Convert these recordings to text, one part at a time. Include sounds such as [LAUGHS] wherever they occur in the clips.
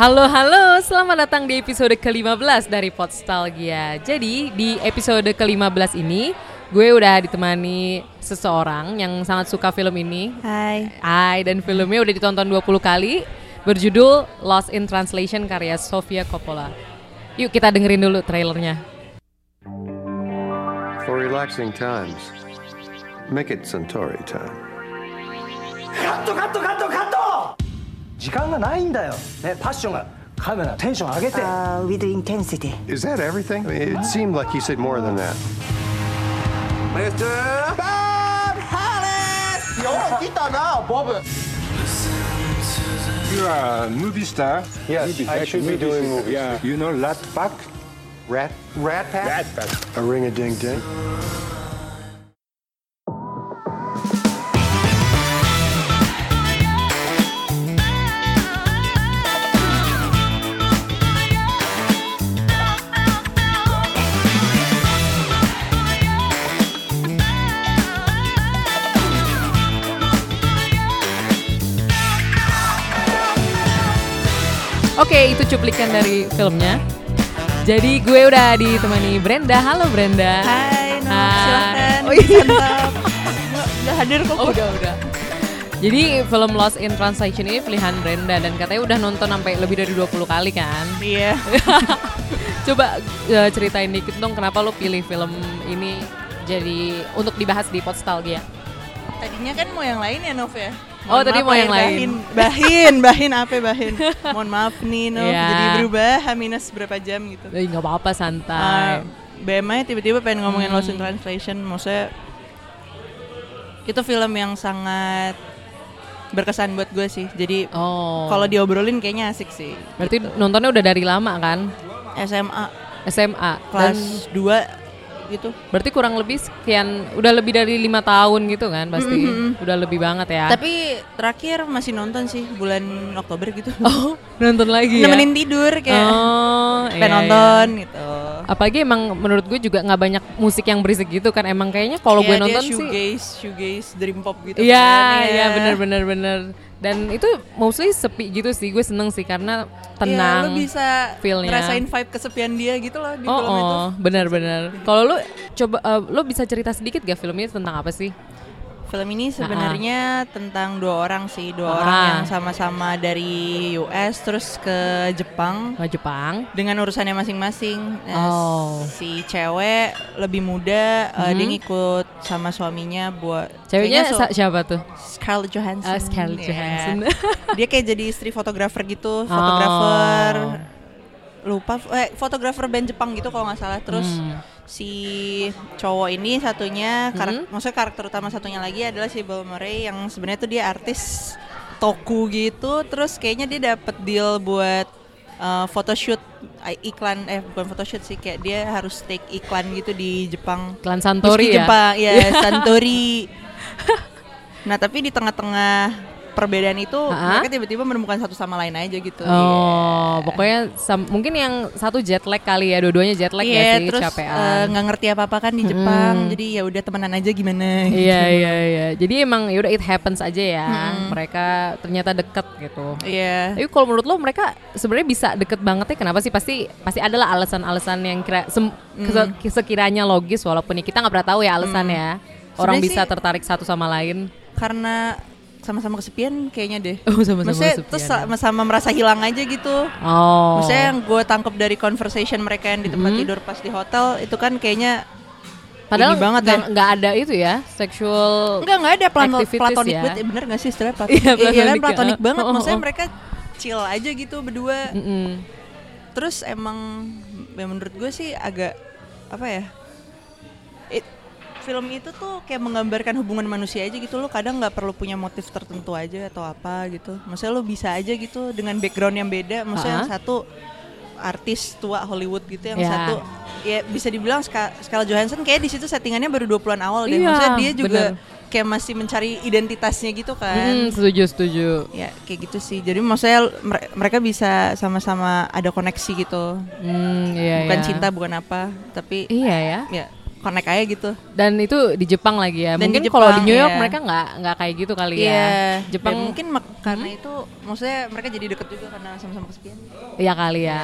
Halo halo, selamat datang di episode ke-15 dari Podstalgia. Jadi di episode ke-15 ini gue udah ditemani seseorang yang sangat suka film ini. Hai. Hai dan filmnya udah ditonton 20 kali berjudul Lost in Translation karya Sofia Coppola. Yuk kita dengerin dulu trailernya. For relaxing times, make it Centauri time. Kato, kato, kato, kato! 時間がないんだよ、ね、パッションがカメラテンション上げて Uh, with intensity. Is that everything? I mean, it seemed like he said more than that. Mr. Bob Harris よう来たなボブ You are a movie star. Yes, Movie- I should be movie doing star. movies. Yeah. You know Rat Pack? Rat? Rat Pack Rat Pack. A ring a ding ding? Oke, itu cuplikan dari filmnya. Jadi gue udah ditemani Brenda. Halo Brenda. Hai, no, Hai. silakan. Oh, iya. Udah [LAUGHS] hadir kok. Oh, udah udah. Jadi film Lost in Translation ini pilihan Brenda dan katanya udah nonton sampai lebih dari 20 kali kan. Iya. [LAUGHS] Coba eh, ceritain dikit dong kenapa lo pilih film ini jadi untuk dibahas di Podstalgia. Tadinya kan mau yang lain ya Nov ya. Oh, tadi mau yang lain. Bahin, bahin, bahin apa bahin? [LAUGHS] Mohon maaf nih Nov, Iya. jadi berubah minus berapa jam gitu. Eh, nggak apa-apa santai. Uh, BMI tiba-tiba pengen ngomongin Hmm. Lost in Translation, maksudnya itu film yang sangat berkesan buat gue sih. Jadi oh. kalau diobrolin kayaknya asik sih. berarti nontonnya udah dari lama kan? SMA SMA. kelas Dan 2 gitu. berarti kurang lebih sekian udah lebih dari lima tahun gitu kan pasti. Udah lebih banget ya. Tapi terakhir masih nonton sih bulan Oktober gitu. [LAUGHS] oh, nonton lagi ya. Nemenin tidur kayak Oh, [LAUGHS] iya, nonton iya. gitu. Apalagi emang menurut gue juga nggak banyak musik yang berisik gitu kan. Emang kayaknya kalau gue Iya, dia nonton sih shoegaze, shoegaze, dream pop gitu. Iya, kan, iya bener bener bener. Dan itu mostly sepi gitu sih. Gue seneng sih karena tenang. Iya, lu bisa feel-nya. ngerasain vibe kesepian dia gitu loh di oh, film itu. oh, bener-bener. Kalau lu coba, eh, lu bisa cerita sedikit gak filmnya tentang apa sih? Film ini sebenarnya tentang dua orang sih, dua Ah. orang yang sama-sama dari US terus ke Jepang Ke Jepang. dengan urusannya masing-masing. Nah, Oh. Si cewek lebih muda, eh, dia ngikut sama suaminya buat Ceweknya sa- siapa tuh? Scarlett Johansson. Ah, Scarlett Iya. Johansson. [LAUGHS] dia kayak jadi istri fotografer gitu, fotografer Oh. lupa eh fotografer band Jepang gitu kalau nggak salah. Terus Hmm. Si cowok ini satunya, karak- maksudnya karakter utama satunya lagi adalah si Bill Murray yang sebenarnya tuh dia artis toku gitu. Terus kayaknya dia dapet deal buat uh, photoshoot eh, iklan eh bukan photoshoot sih kayak dia harus take iklan gitu di Jepang. Klan Santori ya? Jepang, [LAUGHS] ya Santori. nah tapi di tengah-tengah perbedaan itu Ha-ha. mereka tiba-tiba menemukan satu sama lain aja gitu. Oh, Iya. pokoknya sam- mungkin yang satu jet lag kali ya, dua-duanya jet lag Iya, ya sih, terus capean. eh, nggak ngerti apa-apa kan di Jepang, jadi ya udah temenan aja gimana. gitu. Iya iya iya. Jadi emang yaudah it happens aja ya. Mereka ternyata deket gitu. Iya. Tapi kalau menurut lo mereka sebenarnya bisa deket banget ya? Kenapa sih? Pasti pasti adalah alasan-alasan yang kira sem- kese- sekiranya logis walaupun ya kita nggak pernah tahu ya alasannya. Orang Sebenarnya bisa sih- tertarik satu sama lain. Karena sama-sama kesepian kayaknya deh. Oh, sama-sama Maksudnya kesepian. terus sama-sama merasa hilang aja gitu. Oh. Maksudnya yang gue tangkap dari conversation mereka yang di tempat tidur pas di hotel itu kan kayaknya Padahal ini banget nggak ya. nggak ada itu ya sexual. Enggak, enggak ada plan platonik ya. banget. Eh, bener gak sih istilah plat Iya, Iya kan platonik, platonik ya. banget. Oh, oh, Maksudnya oh. mereka chill aja gitu berdua. Mm-mm. Terus emang ya menurut gue sih agak apa ya? It- film itu tuh kayak menggambarkan hubungan manusia aja gitu lo kadang nggak perlu punya motif tertentu aja atau apa gitu maksudnya lo bisa aja gitu dengan background yang beda maksudnya yang Ha-ha. satu artis tua Hollywood gitu yang Ya. satu ya bisa dibilang Ska- Scarlett Johansson kayak di situ settingannya baru 20-an awal deh Iya, maksudnya dia juga bener. kayak masih mencari identitasnya gitu kan Mm, setuju setuju. ya kayak gitu sih jadi maksudnya mere- mereka bisa sama-sama ada koneksi gitu Hmm, iya bukan iya. cinta bukan apa tapi Iya ya. ya connect aja gitu. Dan itu di Jepang lagi ya. Dan mungkin kalau di New York iya. mereka nggak nggak kayak gitu kali ya. Iya. Jepang Dan mungkin mak- karena itu maksudnya mereka jadi deket juga karena sama-sama kesepian. Iya kali ya.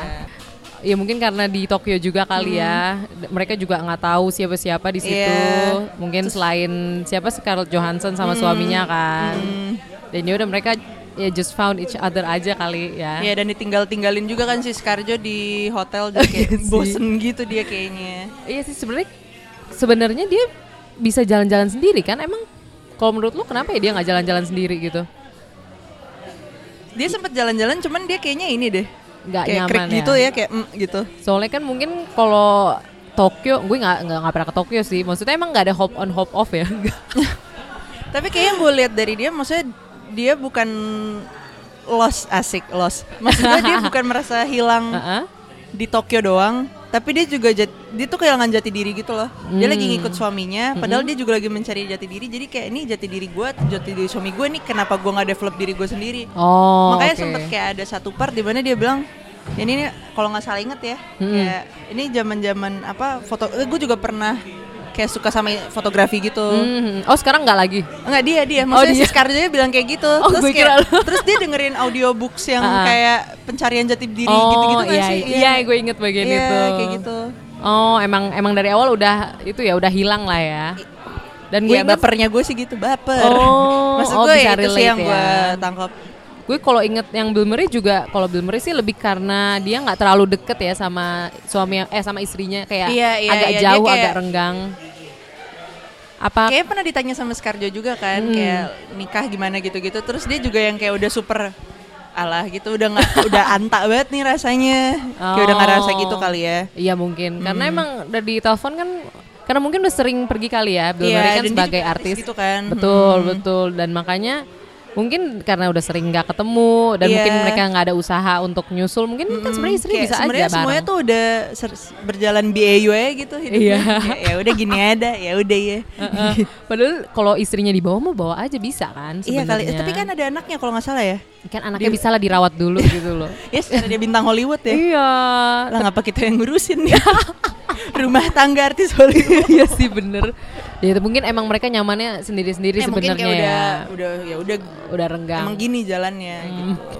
Ya mungkin karena di Tokyo juga kali ya. D- Mereka juga nggak tahu siapa-siapa di situ. Iya. Mungkin selain siapa Scarlett Johansson sama suaminya kan. Dan ya udah mereka ya just found each other aja kali ya. Iya dan ditinggal-tinggalin juga kan si Scarjo di hotel jadi [LAUGHS] kayak Iya sih. bosen gitu dia kayaknya. Iya sih sebenarnya sebenarnya dia bisa jalan-jalan sendiri kan? Emang kalau menurut lu kenapa ya dia nggak jalan-jalan sendiri gitu? Dia sempet jalan-jalan cuman dia kayaknya ini deh. Nggak kayak nyaman krik ya. gitu ya kayak mm, gitu. Soalnya kan mungkin kalau Tokyo, gue nggak nggak pernah ke Tokyo sih. Maksudnya emang nggak ada hop on hop off ya? [LAUGHS] Tapi kayaknya gue lihat dari dia maksudnya dia bukan lost asik lost. Maksudnya dia [LAUGHS] bukan merasa hilang di Tokyo doang, tapi dia juga jat, dia tuh kehilangan jati diri gitu loh. Dia lagi ngikut suaminya, padahal dia juga lagi mencari jati diri. Jadi kayak ini jati diri gue, jati diri suami gue nih kenapa gue nggak develop diri gue sendiri? Oh, Makanya oke. sempet kayak ada satu part di mana dia bilang ini nih kalau nggak salah inget ya, kayak ini zaman-zaman apa foto, eh, gue juga pernah kayak suka sama fotografi gitu. Hmm, Oh sekarang nggak lagi? Enggak dia dia, maksudnya dia. si Scarjo bilang kayak gitu. [LAUGHS] Oh, terus gue kayak, kira terus dia dengerin audiobooks yang Ah. kayak pencarian jati diri oh gitu-gitu iya, sih? iya, gue inget bagian Iya, itu. kayak gitu. Oh emang emang dari awal udah itu ya udah hilang lah ya. Dan gue Iya, inget bapernya gue sih gitu, baper. Oh, [LAUGHS] Maksud oh, gue ya itu sih yang gue ya. tangkap. gue kalau inget yang Bill Murray juga kalau Bill Murray sih lebih karena dia nggak terlalu deket ya sama suami eh sama istrinya kayak Iya, iya, agak iya, dia jauh kayak- agak renggang. Apa Kayaknya pernah ditanya sama Scarjo juga kan, Hmm. kayak nikah gimana gitu-gitu. Terus dia juga yang kayak udah super alah gitu, udah nggak [LAUGHS] udah antak banget nih rasanya. Kayak udah nggak rasa Oh. gitu kali ya. Iya mungkin karena Hmm. emang udah di telepon kan karena mungkin udah sering pergi kali ya Bill Iya, Murray kan sebagai juga artis. gitu kan. Betul Hmm. betul dan makanya mungkin karena udah sering nggak ketemu dan Iya. mungkin mereka nggak ada usaha untuk nyusul mungkin kan sebenarnya istri bisa aja sebenarnya bareng. semuanya tuh udah berjalan BAU gitu hidupnya. Iya. Ya, ya udah gini ada, ya udah ya. Heeh. Padahal kalau istrinya di bawah mau bawa aja bisa kan Iya kali, tapi kan ada anaknya kalau nggak salah ya. kan anaknya bisa lah dirawat dulu gitu loh. [LAUGHS] Ya secara dia bintang Hollywood ya. iya. Lah ngapa kita yang ngurusin nih? [LAUGHS] Rumah tangga artis Hollywood. [LAUGHS] Iya sih bener. Ya mungkin emang mereka nyamannya sendiri-sendiri Eh, sebenarnya kayak udah ya. udah ya udah Udah renggang. emang gini jalannya gitu.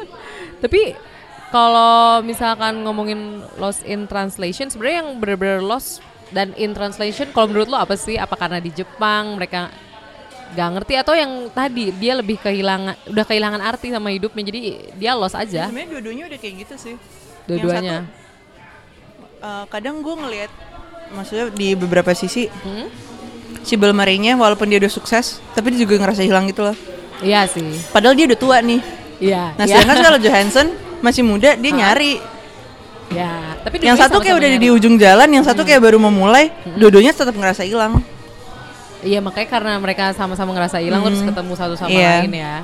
[LAUGHS] Tapi kalau misalkan ngomongin lost in translation, sebenarnya yang bener-bener lost dan in translation, kalau menurut lo apa sih? Apa karena di Jepang mereka gak ngerti atau yang tadi dia lebih kehilangan, udah kehilangan arti sama hidupnya, jadi dia lost aja, Sebenarnya dua-duanya udah kayak gitu sih. dua-duanya. Eh, kadang gue ngelihat maksudnya di beberapa sisi Hmm? si Bill Murray-nya walaupun dia udah sukses, tapi dia juga ngerasa hilang gitu loh. Iya sih. Padahal dia udah tua nih. Iya. Nah, iya. sedangkan Scarlett [LAUGHS] Johansson masih muda, dia nyari. Ya, tapi Yang satu kayak udah di nyari. ujung jalan, yang satu kayak baru mau mulai, dua-duanya tetap ngerasa hilang. Iya makanya karena mereka sama-sama ngerasa hilang terus ketemu satu sama Iya. lain ya.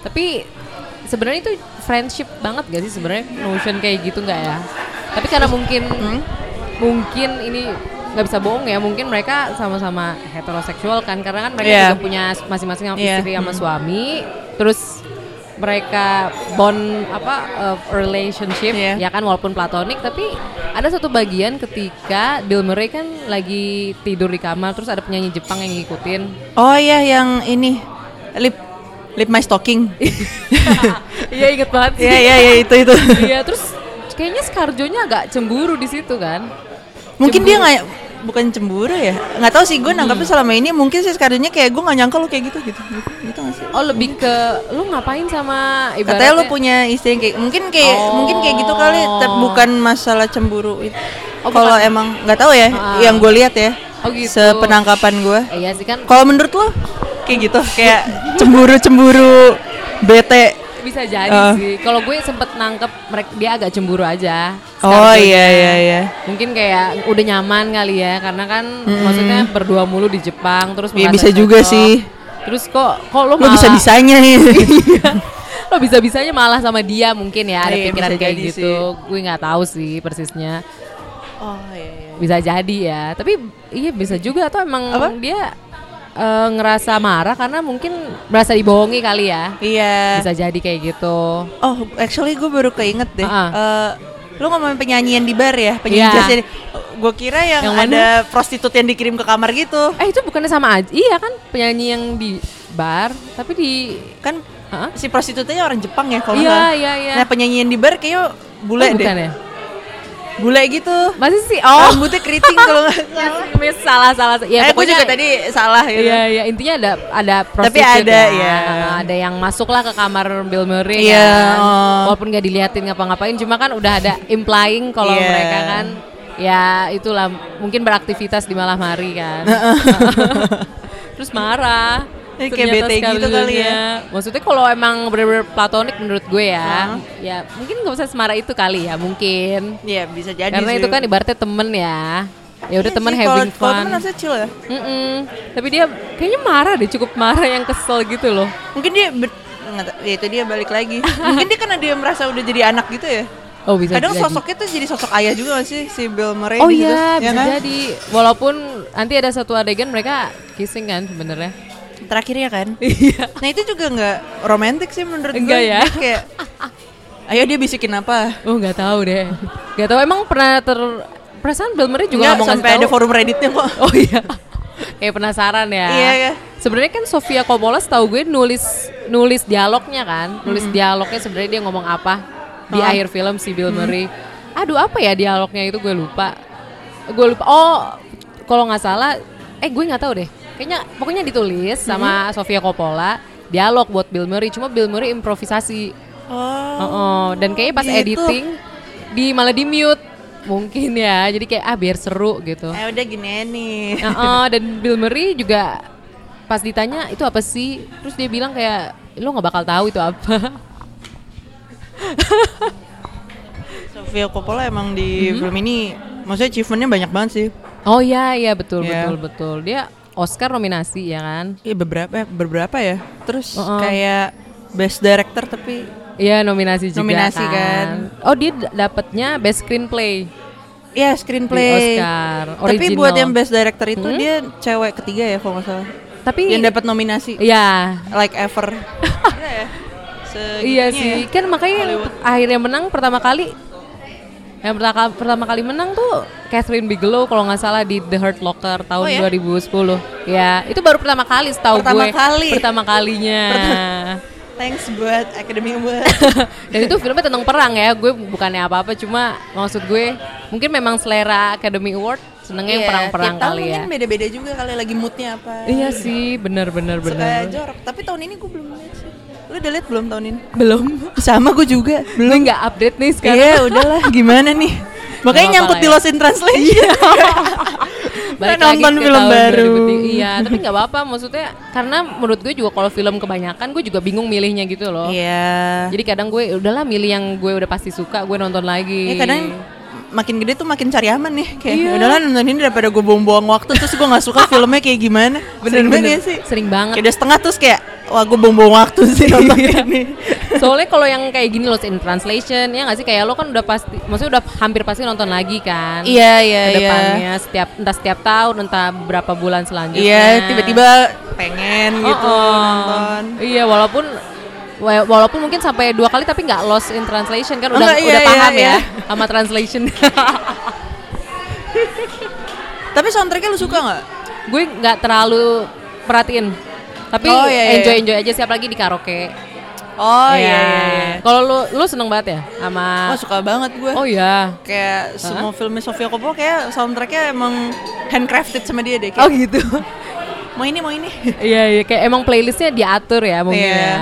Tapi sebenarnya itu friendship banget gak sih sebenarnya notion kayak gitu nggak ya? Tapi karena mungkin mungkin ini nggak bisa bohong ya mungkin mereka sama-sama heteroseksual kan karena kan mereka Iya. juga punya masing-masing Iya. istri sama suami terus mereka bond apa uh, relationship Iya. ya kan walaupun platonik tapi ada satu bagian ketika Bill Murray kan lagi tidur di kamar terus ada penyanyi Jepang yang ngikutin Oh iya yang ini lip lip my stocking. [LAUGHS] Iya inget banget. Iya iya iya itu itu. Iya terus kayaknya Scarjo-nya agak cemburu di situ kan. Mungkin dia Cemburu. nggak bukan cemburu ya nggak tahu sih gue nangkapnya selama ini mungkin sih sekadanya kayak gue nggak nyangka lu kayak gitu gitu gitu, gitu nggak sih Oh lebih ke lu ngapain sama ibaratnya katanya lu punya istri yang kayak mungkin kayak Oh. mungkin kayak gitu kali tapi bukan masalah cemburu itu Oh, kalau emang nggak tahu ya Ah. yang gue lihat ya Oh, gitu. sepenangkapan gue Eh, Iya sih kan kalau menurut lo kayak gitu kayak [LAUGHS] cemburu cemburu bete bisa jadi Ah. sih. Kalau gue sempet nangkep mereka dia agak cemburu aja. oh iya iya iya Mungkin kayak udah nyaman kali ya karena kan maksudnya berdua mulu di Jepang terus Iya, merasa bisa juga sih. Terus kok kok lo lo malah bisa bisanya ya [LAUGHS] lo bisa bisanya malah sama dia mungkin ya ada Iya, pikiran kayak gitu. sih. Gue nggak tahu sih persisnya. oh iya iya bisa jadi ya tapi iya bisa juga atau emang Apa? dia eh, ngerasa marah karena mungkin merasa dibohongi kali ya iya bisa jadi kayak gitu Oh, actually gue baru keinget deh. Ah. Eh, lu ngomongin penyanyian di bar ya, penyanyi jazz ini. Gue kira yang, Yang mana? ada prostitut yang dikirim ke kamar gitu. Eh itu bukannya sama aja? Iya kan penyanyi yang di bar, tapi di Kan Hah? si prostitutnya orang Jepang ya kalau Iya iya iya. Nah penyanyi yang di bar kayaknya bule Oh, deh. bukan ya? Bule gitu. Masih sih. Oh. Rambutnya keriting kalau nggak salah. Salah salah. Ya eh, gue juga tadi salah gitu. Iya iya intinya ada ada Tapi ada, ya. ya. Ada yang masuk lah ke kamar Bill Murray Iya, kan. oh. Walaupun nggak diliatin ngapa-ngapain cuma kan udah ada implying kalau Iya. mereka kan ya itulah mungkin beraktivitas di malam hari kan. [LAUGHS] Terus marah. Eh, kayak bete gitu kali ya. Maksudnya kalau emang bener-bener platonik menurut gue ya, ya mungkin nggak usah semarah itu kali ya mungkin. Iya bisa jadi Karena sih. itu kan ibaratnya temen ya. Ya udah Iya temen sih, having kalau- Kalau fun. temen harusnya chill ya. Mm-mm. Tapi dia kayaknya marah deh, cukup marah yang kesel gitu loh. Mungkin dia ber- ya itu dia balik lagi. [LAUGHS] Mungkin dia karena dia merasa udah jadi anak gitu ya. Oh bisa Kadang jadi. sosoknya tuh jadi sosok ayah juga gak sih si Bill Murray Oh di situ? iya, Ya bisa kan? jadi. Walaupun nanti ada satu adegan mereka kissing kan sebenarnya. Terakhirnya kan. [LAUGHS] Iya. Nah itu juga nggak romantis sih menurut Enggak gue. ya? Dia kayak, ayo dia bisikin apa? Oh nggak tahu deh. Nggak tahu emang pernah ter perasaan Bill Murray juga nggak mau sampai ada tahu. forum redditnya kok. [LAUGHS] Oh iya. Kayak penasaran ya. Iya, iya. Sebenarnya kan Sofia Coppola setahu gue nulis nulis dialognya kan, nulis dialognya sebenarnya dia ngomong apa di Hah? akhir film si Bill Murray. Aduh apa ya dialognya itu gue lupa. Gue lupa. Oh kalau nggak salah, eh gue nggak tahu deh. Kayaknya pokoknya ditulis sama Sofia Coppola dialog buat Bill Murray. Cuma Bill Murray improvisasi. Oh. Oh, dan kayaknya pas gitu. editing di malah di mute mungkin ya. Jadi kayak ah biar seru gitu. Eh udah gini nih. Heeh, [LAUGHS] dan Bill Murray juga pas ditanya itu apa sih, terus dia bilang kayak lo nggak bakal tahu itu apa. [LAUGHS] Sofia Coppola emang di film ini maksudnya achievementnya banyak banget sih. Oh iya iya betul Iya. betul betul dia Oscar nominasi ya kan? Iya beberapa eh, beberapa ya. Terus Heeh. kayak best director tapi Iya nominasi juga Nominasi kan. kan. Oh dia d- dapatnya best screenplay ya di screenplay. Oscar Tapi original. buat yang best director itu Hmm? dia cewek ketiga ya kalau nggak salah. Tapi Yang dapat nominasi Iya like ever. [LAUGHS] Iya ya. Iya ya. sih kan makanya Hollywood. akhirnya menang pertama kali yang pertama, pertama kali menang tuh Catherine Bigelow kalau nggak salah di The Hurt Locker tahun Oh ya? 2010 ya itu baru pertama kali setahu Pertama gue kali. pertama kalinya Thanks buat Academy Award. [LAUGHS] dan itu filmnya tentang perang ya gue bukannya apa-apa cuma maksud gue mungkin memang selera Academy Award senengnya yang perang-perang kali ya Mungkin beda-beda juga kali lagi moodnya apa. iya sih bener bener Suka jorok. Tapi tahun ini gue belum lihat sih. Lu udah lihat belum tahun ini? belum Sama gue juga. gue nggak update nih sekarang Iya udahlah gimana nih. Makanya apa-apa nyangkut di ya. Lost in Translation. [LAUGHS] Balik Nonton lagi film baru. 2003. Iya, tapi nggak apa-apa. Maksudnya karena menurut gue juga kalau film kebanyakan gue juga bingung milihnya gitu loh. Iya. Jadi kadang gue udahlah milih yang gue udah pasti suka, gue nonton lagi. Ya kadang makin gede tuh makin cari aman nih kayak Iya. udahlah nonton ini daripada gue buang-buang waktu terus gue nggak suka filmnya kayak gimana Sering banget bener-bener ya sih sering banget. kayak udah setengah terus kayak wah gue buang-buang waktu sih [LAUGHS] nonton Iya. ini Soalnya kalau yang kayak gini Lost in Translation ya nggak sih kayak lo kan udah pasti, maksudnya udah hampir pasti nonton lagi kan. iya iya iya depannya setiap entah setiap tahun entah beberapa bulan selanjutnya. iya tiba-tiba pengen gitu Oh, oh. nonton Iya walaupun wa- walaupun mungkin sampai dua kali tapi nggak lost in translation kan Oh, udah nggak, iya, udah iya, paham iya. ya sama translation. [LAUGHS] tapi soundtracknya lu suka nggak gue nggak terlalu perhatiin tapi Oh, iya, iya, enjoy iya. enjoy aja siap lagi di karaoke. oh Ya. iya, iya. Kalau lu lu seneng banget ya sama Wah suka banget gue Oh iya. kayak semua filmnya Sofia Coppola kayak soundtracknya emang handcrafted sama dia deh kayak, Oh gitu. mau ini mau ini Iya iya kayak emang playlistnya diatur ya mungkin Iya. ya.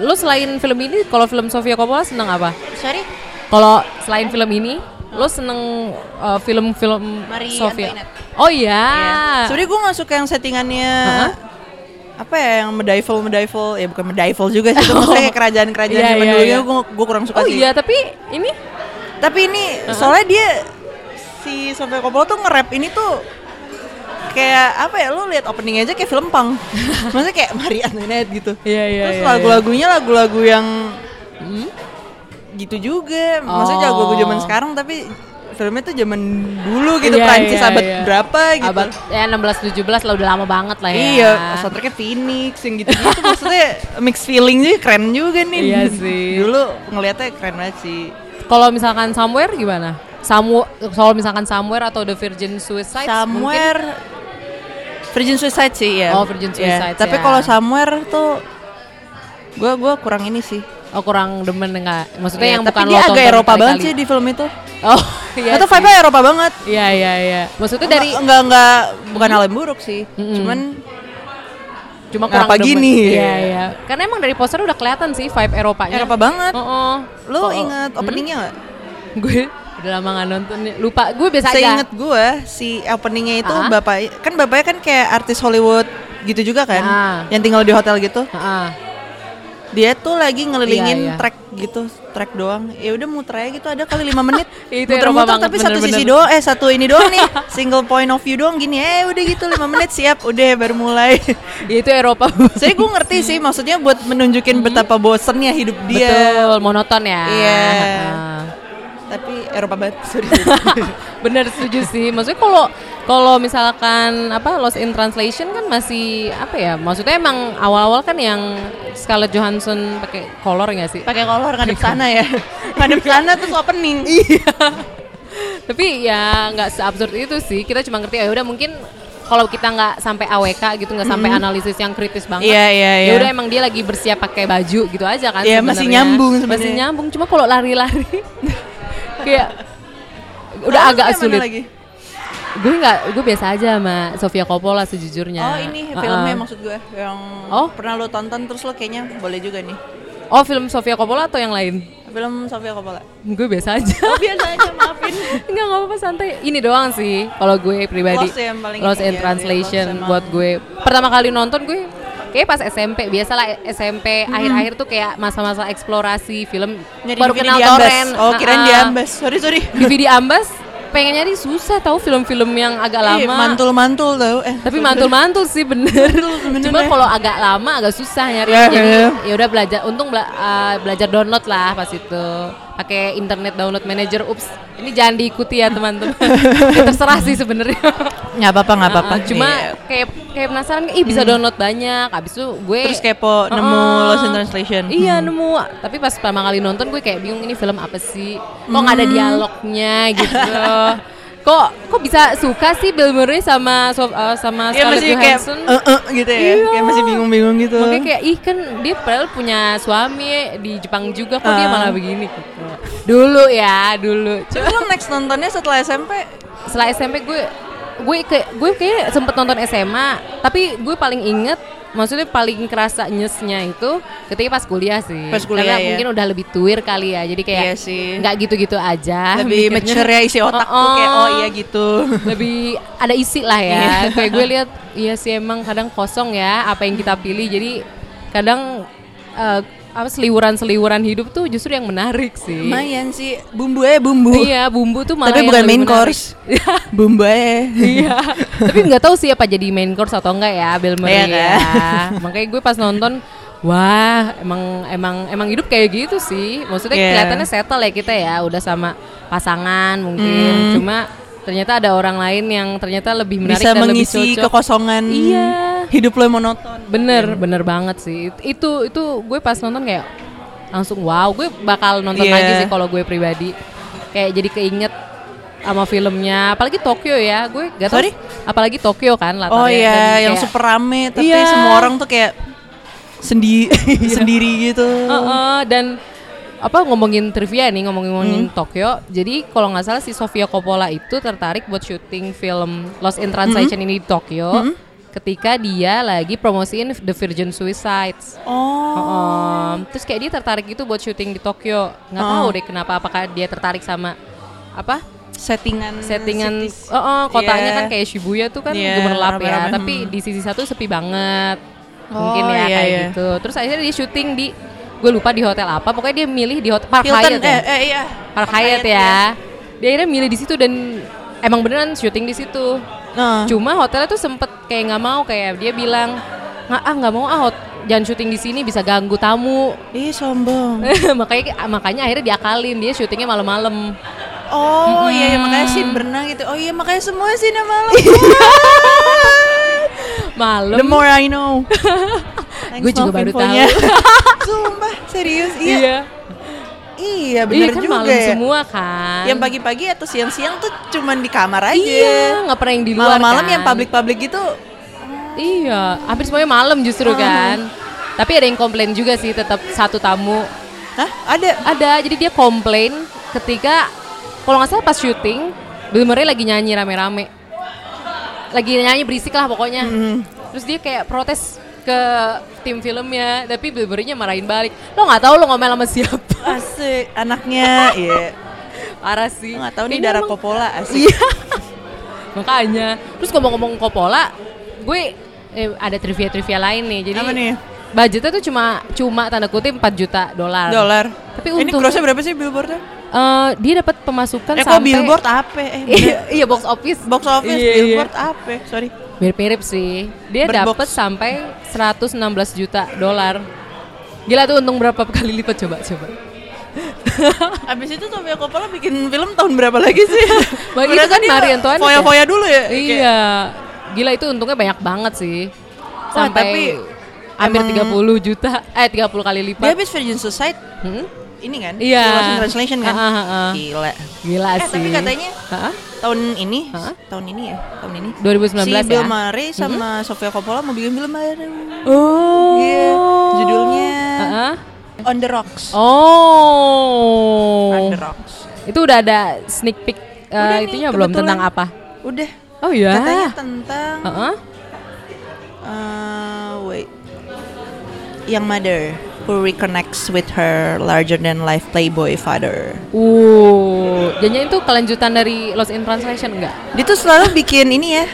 Lu selain film ini kalau film Sofia Coppola seneng apa? sorry Kalau selain film ini, lu seneng uh, film-film Marie Sofia? Antoinette. Oh iya. Sebenarnya gue gak suka yang settingannya Hah? apa ya yang medieval medieval ya bukan medieval juga sih itu [LAUGHS] maksudnya kayak kerajaan-kerajaan Iya, zaman dulu iya. gue gue kurang suka Oh sih. iya, tapi ini Tapi ini soalnya dia si Sofia Coppola tuh nge-rap ini tuh kayak apa ya lu lihat opening aja kayak film punk. [LAUGHS] Maksudnya kayak Marie Antoinette gitu. Iya iya. Terus iya, lagu-lagunya lagu-lagu yang Hmm? gitu juga. Maksudnya Oh. lagu-lagu zaman sekarang tapi filmnya tuh zaman dulu gitu Iya, Prancis iya, abad iya. berapa gitu. Abad ya 16 17 lah udah lama banget lah ya. Iya, soundtracknya Phoenix yang gitu-gitu [LAUGHS] maksudnya mix feeling juga keren juga nih. Iya sih. Dulu ngelihatnya keren banget sih. Kalau misalkan somewhere gimana? Somewhere, kalau misalkan Somewhere atau The Virgin Suicide Somewhere Virgin Suicide sih ya. Oh, Virgin Iya, Suicide, Tapi ya. kalau Somewhere tuh gua gua kurang ini sih. Oh kurang demen enggak? Maksudnya Iya, yang tapi bukan dia agak Eropa banget sih di film itu. Oh [LAUGHS] iya. Atau vibe-nya Eropa banget. Iya iya iya. Maksudnya dari enggak enggak, bukan hal yang buruk sih. Mm-mm. Cuman cuma kurang demen. gini? Iya iya. Karena emang dari poster udah kelihatan sih vibe Eropanya. Eropa banget. Oh, oh. Lo Kok- inget openingnya nggak? gue udah lama gak nonton nih. Lupa. Gue biasa aja. Seinget gue si openingnya itu Ah. bapak kan bapaknya kan kayak artis Hollywood gitu juga kan, Ah. yang tinggal di hotel gitu. Heeh. Dia tuh lagi ngelilingin Iya, iya. track gitu, track doang. Ya udah muter aja gitu ada kali 5 menit. [LAUGHS] Itu Muter-muter tapi satu bener-bener. sisi doang, eh satu ini doang nih. [LAUGHS] Single point of view doang gini. Eh udah gitu 5 menit siap, udah baru mulai. [LAUGHS] Itu Eropa. Saya gue ngerti sih maksudnya buat menunjukin betapa bosennya hidup dia. Betul, monoton ya. Iya. Heeh. Tapi Eropa banget. [LAUGHS] Sorry. [LAUGHS] Bener setuju sih. Maksudnya kalau kalau misalkan apa Lost in Translation kan masih apa ya? Maksudnya emang awal-awal kan yang Scarlett Johansson pakai kolor nggak sih? Pakai kolor ngadep sana ya. [LAUGHS] ngadep sana terus opening. Tapi ya nggak seabsurd itu sih. Kita cuma ngerti ya udah mungkin kalau kita nggak sampai AWK gitu nggak sampai analisis yang kritis banget. Iya, iya, Ya iya. udah emang dia lagi bersiap pakai baju gitu aja kan. Iya, masih nyambung Masih sebenarnya. nyambung. Cuma kalau lari-lari kayak udah Lalu agak sulit. lagi? Gue nggak, gue biasa aja sama Sofia Coppola sejujurnya. Oh ini Heeh. filmnya maksud gue yang Oh. pernah lo tonton terus lo kayaknya boleh juga nih. Oh film Sofia Coppola atau yang lain? Film Sofia Coppola. Gue biasa aja. Oh biasa aja maafin. [LAUGHS] Enggak nggak apa-apa santai. Ini doang sih kalau gue pribadi. Lost ya yang paling Lost in ya, Translation Lost buat gue. Pertama kali nonton gue kayak pas SMP. Biasalah SMP akhir-akhir tuh kayak masa-masa eksplorasi film Nyari baru DVD kenal torrent. Oh kirain Ah, di. Ambas. Sorry sorry. DVD Ambas pengen nyari susah tahu film-film yang agak Eh, lama. mantul-mantul tau. Eh, tapi mantul-mantul sih bener. Cuma kalau agak lama agak susah nyari. Ya, Jadi ya. ya udah belajar. Untung bela- uh, belajar download lah pas itu. Pakai internet download manager. Ups, ini jangan diikuti ya teman-teman. [LAUGHS] Ya, terserah sih sebenarnya. nggak apa-apa nggak apa-apa. Uh, cuma Iya. kayak kayak penasaran, ih bisa download banyak. Abis itu gue terus kepo nemu Uh-uh. Lost in Translation. Iya Hmm. nemu, tapi pas pertama kali nonton gue kayak bingung ini film apa sih? Kok nggak ada Hmm. dialognya gitu? [LAUGHS] kok kok bisa suka sih Bill Murray sama uh, sama Iya Scarlett masih kayak Johansson? eh, eh, gitu ya. Iya. Kayak masih bingung-bingung gitu. Makanya kayak ih kan dia padahal punya suami di Jepang juga kok dia Ah. malah begini gitu. Dulu ya, dulu. Coba lo next nontonnya setelah SMP Setelah SMP gue gue ke gue kayak sempet nonton SMA, tapi gue paling inget maksudnya paling kerasa nyesnya itu ketika pas kuliah sih. Pas kuliah, Karena ya. mungkin udah lebih tuir kali ya. Jadi kayak Iya nggak gitu-gitu aja. lebih mature ya isi otak tuh Oh-oh. kayak oh iya gitu. lebih ada isi lah Iya. ya. Kayak gue lihat iya sih emang kadang kosong ya apa yang kita pilih. Jadi kadang eh, apa seliwuran-seliwuran hidup tuh justru yang menarik sih. Lumayan sih bumbu eh bumbu. Iya, bumbu tuh malah Tapi bukan main menarik. course. [LAUGHS] bumbu eh. Iya. Tapi nggak tahu sih apa jadi main course atau enggak ya Bill Iya Murray kan? ya. Makanya gue pas nonton Wah, emang emang emang hidup kayak gitu sih. Maksudnya Iya. kelihatannya settle ya kita ya, udah sama pasangan mungkin. Cuma ternyata ada orang lain yang ternyata lebih menarik Bisa dan lebih mengisi cocok. kekosongan Iya. Hidup lo yang monoton. Bener, bener banget sih. It- Itu itu gue pas nonton kayak langsung wow, gue bakal nonton Iya. lagi sih kalau gue pribadi. Kayak jadi keinget sama filmnya, apalagi Tokyo ya. Gue gak tau, Sorry? apalagi Tokyo kan latarnya. Oh iya, dan yang kayak- super rame tapi Iya. semua orang tuh kayak sendi [LAUGHS] sendiri gitu. Heeh, dan apa ngomongin trivia nih ngomongin ngomongin Hmm. Tokyo. Jadi kalau nggak salah si Sofia Coppola itu tertarik buat syuting film Lost in Translation Hmm. ini di Tokyo. Ketika dia lagi promosiin The Virgin Suicides. Oh. Heeh. terus kayak dia tertarik itu buat syuting di Tokyo. Nggak Oh. tahu deh kenapa apakah dia tertarik sama apa Settingan settingan cities. oh, kotanya Iya. kan kayak Shibuya tuh kan Iya, gemerlap ya. Tapi hmm. di sisi satu sepi banget. Oh, Mungkin ya iya, kayak iya. gitu. Terus akhirnya dia syuting di gue lupa di hotel apa. Pokoknya dia milih di hotel Park Hilton Hyatt ya. eh, eh iya. Park Hyatt ya. Dia akhirnya milih di situ dan emang beneran syuting di situ. Nah. Cuma hotelnya tuh sempet kayak nggak mau kayak dia bilang nggak ah nggak mau ah hot- jangan syuting di sini bisa ganggu tamu. Ih sombong. [LAUGHS] makanya makanya akhirnya diakalin dia syutingnya malam-malam. Oh iya, iya makanya sih berenang gitu. Oh iya makanya semua sih nama lo. Malam. The more I know. [LAUGHS] Gue juga baru tahu. [LAUGHS] Sumpah serius iya. Iya. Iya Iya bener kan juga malam ya. semua kan. Yang pagi-pagi atau siang-siang tuh cuman di kamar aja. Iya, nggak pernah yang di luar Malam-malam kan. yang public-public gitu. Iya, hampir semuanya malam justru kan. Tapi ada yang komplain juga sih tetap satu tamu. Hah? Ada? Ada, jadi dia komplain ketika kalau nggak salah pas syuting, Bill Murray lagi nyanyi rame-rame. Lagi nyanyi berisik lah pokoknya. Terus dia kayak protes ke tim filmnya, tapi Bill Murray-nya marahin balik. Lo nggak tahu lo ngomel sama siapa? Asik, anaknya. [LAUGHS] Iya. Parah sih. Nggak tahu nih darah emang- Coppola [LAUGHS] asik. Iya. Makanya. Terus ngomong-ngomong Coppola, gue eh, ada trivia-trivia lain nih. Jadi Apa nih? budgetnya tuh cuma cuma tanda kutip 4 juta dolar. Dolar. Tapi Ini untung grossnya berapa sih billboardnya? eh, dia dapat pemasukan Eh kok sampai billboard apa? Eh [LAUGHS] iya, iya box office. box office Iya, iya. billboard apa? Sorry. Mirip-mirip sih. Dia dapat sampai 116 juta dolar. Gila tuh untung berapa kali lipat coba coba. [LAUGHS] Abis itu Sofia Coppola bikin film tahun berapa lagi sih? [LAUGHS] Bah, itu kan Marie Antoinette Foya-foya dulu ya? Kayak- Iya. Gila itu untungnya banyak banget sih. Wah, Sampai tapi hampir emang- 30 juta, eh 30 kali lipat. Dia habis Virgin Suicide Hmm? Ini kan? Iya. Lost in Translation kan? Ah, ah, ah. Gila. Gila Eh sih. tapi katanya Hah? tahun ini, Hah? tahun ini ya, tahun ini. 2019 si Bill ya? Murray sama Sofia Coppola mau bikin film baru. Oh. Iya, judulnya Ah, ah. On the Rocks. Oh. On the Rocks. Itu udah ada sneak peek eh, Udah nih, itunya belum kebetulan. tentang apa? Udah. Oh iya. Katanya tentang Heeh. uh, wait. Young mother who reconnects with her larger than life playboy father. Uh, jangan itu kelanjutan dari Lost in Translation enggak? Dia tuh selalu bikin ini ya.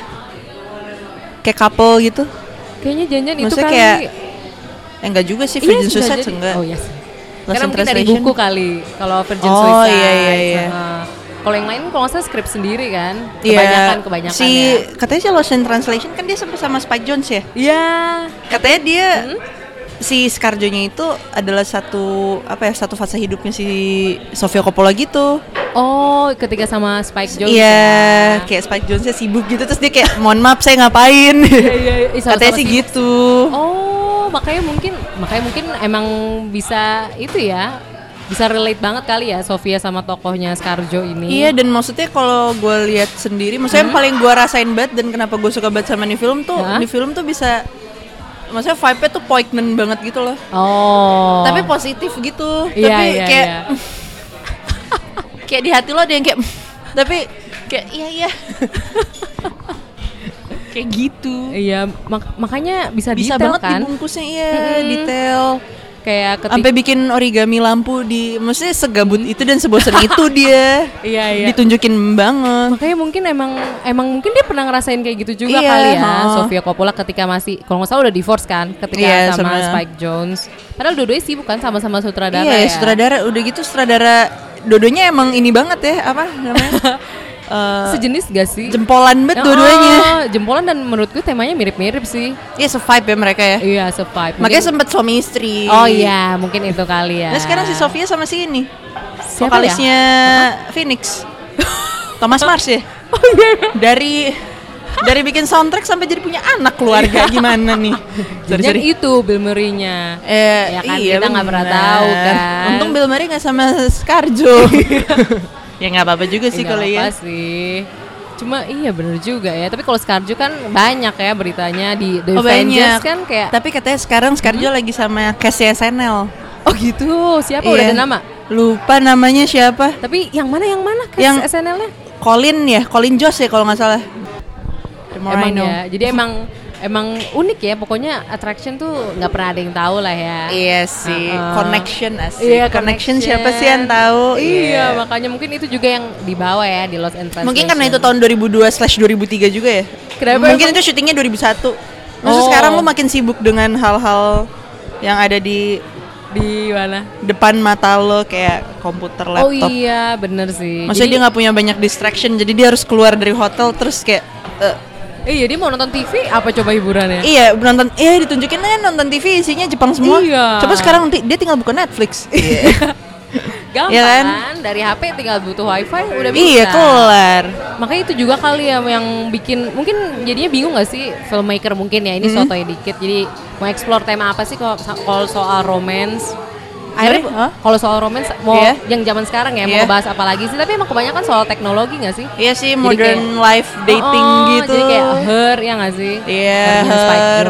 Kayak couple gitu. Kayaknya jangan itu kali. kayak Eh enggak juga sih Iya, Virgin bisa Suicide jadi. enggak. Oh iya sih. Lost Karena in mungkin dari buku kali. Kalau Virgin Oh, Suicide. iya, iya, iya. Heeh. Kalau yang lain kalau salah skrip sendiri kan. Iya. Kebanyakan kebanyakan si ya. katanya si Lost in Translation kan dia sempat sama Spike Jones ya. Iya. Katanya dia Hmm? Si Scarjo-nya itu adalah satu apa ya satu fase hidupnya si Sofia Coppola gitu. Oh, ketika sama Spike Jones. Iya, ya. kayak Spike Jones sibuk gitu terus dia kayak mohon maaf saya ngapain. Iya, iya, iya. Katanya sih gitu. Oh, makanya mungkin makanya mungkin emang bisa itu ya. Bisa relate banget kali ya Sofia sama tokohnya Scarjo ini. Iya dan maksudnya kalau gue lihat sendiri, maksudnya yang paling gue rasain banget dan kenapa gue suka banget sama nih film tuh, di film tuh bisa, maksudnya vibe-nya tuh poignant banget gitu loh. Oh. Tapi positif gitu, Iya, tapi iya, kayak iya. [LAUGHS] kayak di hati lo ada yang kayak, [LAUGHS] tapi kayak iya iya, [LAUGHS] kayak gitu. Iya, mak- makanya bisa, Bisa detail banget kan. dibungkusnya iya Mm-mm. detail. Kayak ketika Sampai bikin origami lampu di, maksudnya segabut itu dan sebosan [LAUGHS] itu dia. Iya, iya. Ditunjukin banget. Makanya mungkin emang emang mungkin dia pernah ngerasain kayak gitu juga Iya, kali ya ha. Sofia Coppola ketika masih kalau nggak salah udah divorce kan ketika Iya, sama sama- Spike Jones. Padahal dua-duanya sibuk kan sama-sama sutradara iya, ya. sutradara udah gitu sutradara dodonya emang ini banget ya apa namanya? [LAUGHS] Eh, Sejenis gak sih? jempolan banget Oh, dua-duanya. jempolan dan menurut gue temanya mirip-mirip sih. Iya, se-vibe ya mereka ya. Iya, se-vibe. Makanya Mungkin- sempet suami istri. Oh iya, mungkin itu kali ya. Nah sekarang si Sofia sama si ini Siapa Vokalisnya Phoenix Thomas Mars ya [LAUGHS] Oh iya. Dari Dari bikin soundtrack sampai jadi punya anak keluarga Gimana nih [LAUGHS] Sorry, sorry. itu Bill Murray-nya. Eh, Ya kan, iya kita nggak pernah tahu kan. Untung Bill Murray gak sama Scarjo [LAUGHS] Ya nggak apa-apa juga sih kalau ya sih. Cuma iya bener juga ya. Tapi kalau Scarjo kan banyak ya beritanya di The Oh, Avengers banyak. kan kayak. Tapi katanya sekarang Scarjo lagi sama Casey SNL Oh gitu. Siapa udah Iya. ada nama? Lupa namanya siapa Tapi yang mana yang mana? Cast Yang- SNL-nya? Colin ya Colin Joss ya kalau nggak salah I Emang ya. Jadi emang emang unik ya. Pokoknya attraction tuh nggak pernah ada yang tahu lah ya. Iya sih, Uh-uh. connection asik. Iya, connection, siapa sih yang tahu? Iya, makanya mungkin itu juga yang dibawa ya di Los Angeles. Mungkin karena itu tahun 2002 slash 2003 juga ya. Kenapa Mungkin emang? itu syutingnya 2001. Maksud Oh. sekarang lu makin sibuk dengan hal-hal yang ada di di mana? depan mata lo kayak komputer, Oh laptop. iya, bener sih. Maksudnya Jadi- dia nggak punya banyak distraction, jadi dia harus keluar dari hotel terus kayak eh, Iya, dia mau nonton TV apa coba hiburannya? iya nonton iya ditunjukin kan nonton TV isinya Jepang semua. Iya. Coba sekarang nanti dia tinggal buka Netflix. Iya. [LAUGHS] Gampang Iya kan? Dari HP tinggal butuh wifi udah bisa. iya, keluar. Makanya itu juga kali ya yang bikin mungkin jadinya bingung gak sih filmmaker mungkin ya Hmm. ini sotoy dikit jadi mau explore tema apa sih kalau soal romance akhirnya hah? kalau soal romance mau Iya. yang zaman sekarang ya mau Iya. ngebahas apa lagi sih tapi emang kebanyakan soal teknologi nggak sih Iya sih Jadi modern kayak- life dating Oh, gitu. jadi kayak her ya nggak sih Iya, Spike Her.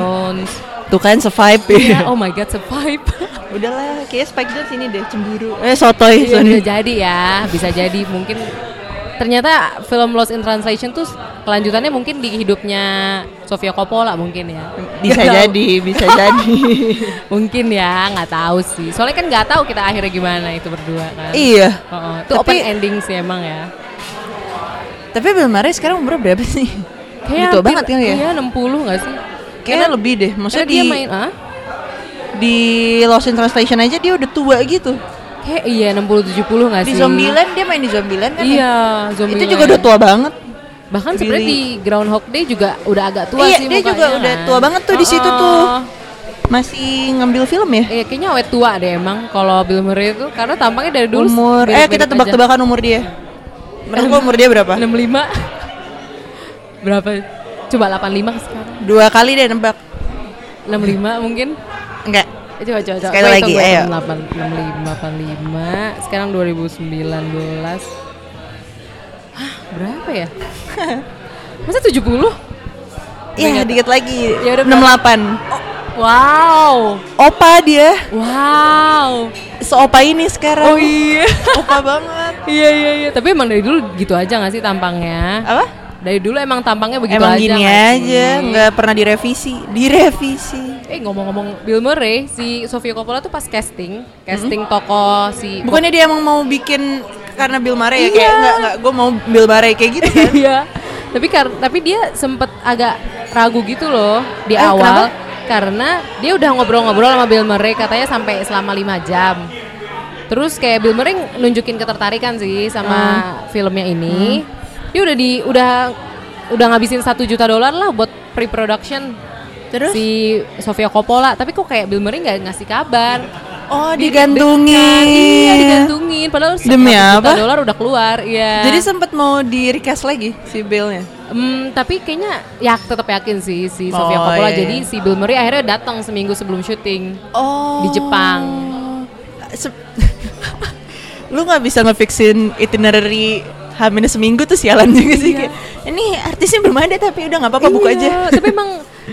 Tuh kan survive ya. Iya, oh my god survive [LAUGHS] Udahlah, kayak Spike Jones ini deh cemburu. [LAUGHS] Eh sotoy, Iya, sorry. bisa jadi ya bisa jadi mungkin ternyata film Lost in Translation tuh kelanjutannya mungkin di hidupnya Sofia Coppola mungkin ya Bisa tahu. [LAUGHS] jadi, bisa [LAUGHS] jadi. mungkin ya nggak tahu sih soalnya kan nggak tahu kita akhirnya gimana itu berdua kan iya. Oh, oh. itu Tapi- open ending sih emang ya Tapi Bill Murray sekarang umur berapa sih? Kayak hampir- banget kan ya? Iya 60 nggak sih? Kayaknya lebih deh. Maksudnya Maksudnya dia di main ah? di Lost in Translation aja dia udah tua gitu. Kayak iya 60 70 nggak Di sih? Zombieland dia main di Zombieland kan? ya? Iya, Zombieland. Itu juga udah tua banget. Bahkan sebenarnya di Groundhog Day juga udah agak tua Iya, sih dia juga mukanya udah tua banget tuh di situ tuh. Oh, Masih ngambil film ya? Iya, kayaknya awet tua deh emang kalau Bill Murray itu karena tampangnya dari dulu umur eh kita tebak-tebakan umur dia. Menurut umur dia berapa? 65 berapa? Coba 85 sekarang. Dua kali deh nebak. 65 mungkin. Enggak. Coba coba coba. Sekali lagi, ayo. hitung. 8, 65 85 sekarang 2019. Hah, berapa ya? [LAUGHS] Masa 70? Iya, dikit lagi. Ya udah, 68. Wow. Opa dia. Wow. Seopa ini sekarang. Oh iya. Opa banget. [LAUGHS] iya iya iya. Tapi emang dari dulu gitu aja gak sih tampangnya? Apa? Dari dulu emang tampangnya begitu Emang aja. gini nggak sih? aja, nggak pernah direvisi. Direvisi. Eh ngomong-ngomong Bill Murray, si Sofia Coppola tuh pas casting, casting tokoh si Bukannya dia emang mau bikin karena Bill Murray ya? Iya. Kayak enggak enggak, gue mau Bill Murray kayak gitu kan. [LAUGHS] Iya. tapi kar- tapi dia sempet agak ragu gitu loh di Eh, awal karena dia udah ngobrol-ngobrol sama Bill Murray katanya sampai selama 5 jam. Terus kayak Bill Murray nunjukin ketertarikan sih sama filmnya ini. Dia udah di udah udah ngabisin satu juta dolar lah buat pre-production Terus? si Sofia Coppola. Tapi kok kayak Bill Murray nggak ngasih kabar. Oh, Di- digantungin. Iya, digantungin. Padahal Demi 1 juta apa? dolar udah keluar. Iya. Jadi sempet mau di recast lagi si Billnya. Hmm, tapi kayaknya ya tetap yakin sih si Sofia Oh, Coppola. iya, Jadi iya. si Bill Murray akhirnya datang seminggu sebelum syuting. Oh. Di Jepang. Se- [LAUGHS] Lu nggak bisa ngefixin itinerary H seminggu tuh sialan juga sih kayak, ini artisnya belum ada tapi udah nggak apa-apa buka Iya, aja. [LAUGHS] tapi emang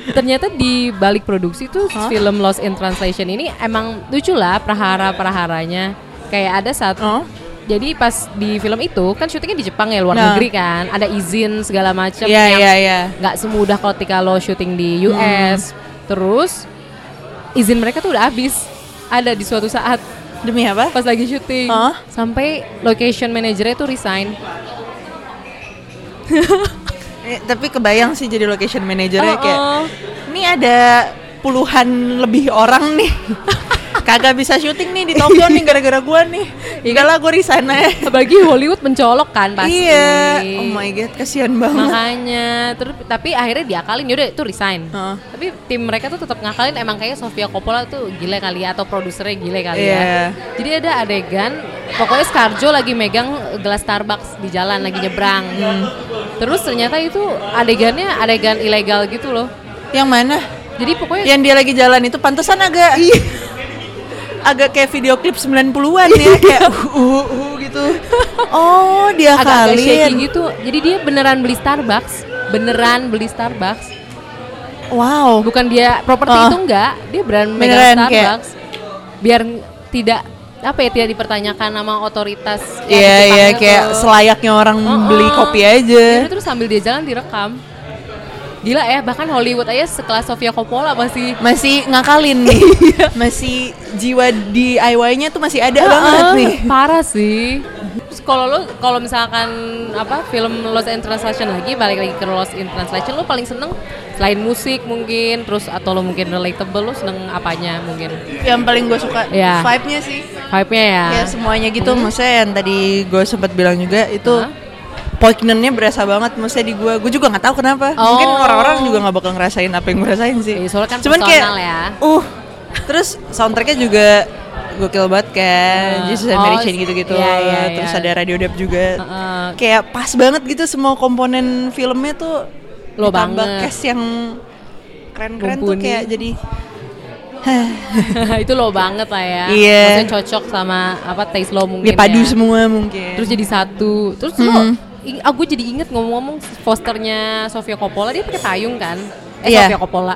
ternyata di balik produksi tuh film Lost in Translation ini emang lucu lah prahara-praharanya. Kayak ada satu Oh. Jadi pas di film itu kan syutingnya di Jepang ya luar Nah. negeri kan, ada izin segala macam Iya yang iya iya. nggak semudah ketika lo syuting di US. Terus izin mereka tuh udah habis. Ada di suatu saat Demi apa? pas lagi syuting Hah? sampai location manajernya tuh resign. [LAUGHS] Eh, tapi kebayang sih jadi location manajernya Oh, kayak oh. ini ada puluhan lebih orang nih. [LAUGHS] Kagak bisa syuting nih di Tokyo nih gara-gara gua nih. Enggak lah gua resign aja. Apalagi Hollywood mencolok kan pasti. Iya. Oh my god, kasihan banget. Makanya terus tapi akhirnya diakalin yaudah itu resign. Heeh. Tapi tim mereka tuh tetap ngakalin emang kayak Sofia Coppola tuh gile kali ya atau produsernya gile kali Iya. ya. Jadi ada adegan pokoknya Scarjo lagi megang gelas Starbucks di jalan lagi nyebrang. Hmm. Terus ternyata itu adegannya adegan ilegal gitu loh. Yang mana? Jadi pokoknya Yang dia lagi jalan itu pantesan agak agak kayak video klip 90-an ya kayak [LAUGHS] uh, uh, uh, gitu. Oh, dia agak-agak shaky kalian. gitu. Jadi dia beneran beli Starbucks, beneran beli Starbucks. Wow. Bukan dia properti Oh. itu enggak, dia beneran megang Beneran, kayak- Starbucks. Biar tidak apa ya tidak dipertanyakan sama otoritas. Iya di iya kayak tuh. selayaknya orang Oh, beli oh. kopi aja. Jadi terus sambil dia jalan direkam. Gila ya, bahkan Hollywood aja sekelas Sofia Coppola masih Masih ngakalin nih. [LAUGHS] masih jiwa DIY-nya tuh masih ada banget Ah, nih. Parah sih. Kalau lo kalau misalkan apa film Lost in Translation lagi balik lagi ke Lost in Translation lo paling seneng selain musik mungkin terus atau lo mungkin relatable lo seneng apanya mungkin Yang paling gue suka Iya. vibe-nya sih. vibe-nya ya. Ya semuanya gitu, maksudnya yang tadi gue sempat bilang juga itu Hah? Poignantnya berasa banget maksudnya di gue. Gue juga nggak tahu kenapa. Oh. Mungkin orang-orang juga nggak bakal ngerasain apa yang gue rasain sih. Iya, soalnya kan Cuman kayak, ya. uh, terus soundtracknya juga gokil banget kan, Ah. Jesus and Oh, Mary Chain gitu-gitu. iya, iya, terus iya. ada Radio Dap juga. Heeh. Kayak pas banget gitu semua komponen filmnya tuh Lo banget. cast yang keren-keren tuh kayak jadi [LAUGHS] itu lo banget lah ya. Iya. Maksudnya cocok sama apa taste lo mungkin Ya padu ya. semua mungkin. Terus jadi satu. Terus lo ing- aku jadi inget ngomong-ngomong posternya Sofia Coppola dia pakai payung kan? Eh Iya. Sofia Coppola.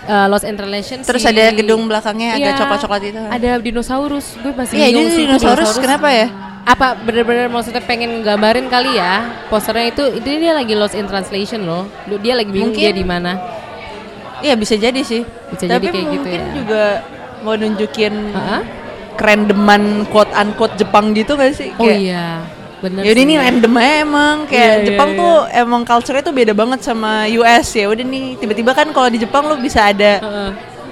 Eh, Los Interlation Terus si- ada gedung belakangnya agak Iya, coklat-coklat itu. Ada dinosaurus. Gue masih Iya, ini itu dinosaurus kenapa ya? Apa bener-bener maksudnya pengen nggambarin kali ya posternya itu itu dia lagi lost in translation loh. Dia lagi bingung Mungkin. dia di mana. Iya bisa jadi sih. Bisa Tapi jadi kayak gitu mungkin ya. juga mau nunjukin Heeh. kerandoman quote unquote Jepang gitu gak sih? Oh Kayak, iya, bener Yaudah sih. ini random aja emang kayak Iya, iya, Jepang iya. tuh emang culture-nya tuh beda banget sama US ya. Udah nih tiba-tiba kan kalau di Jepang lu bisa ada Heeh.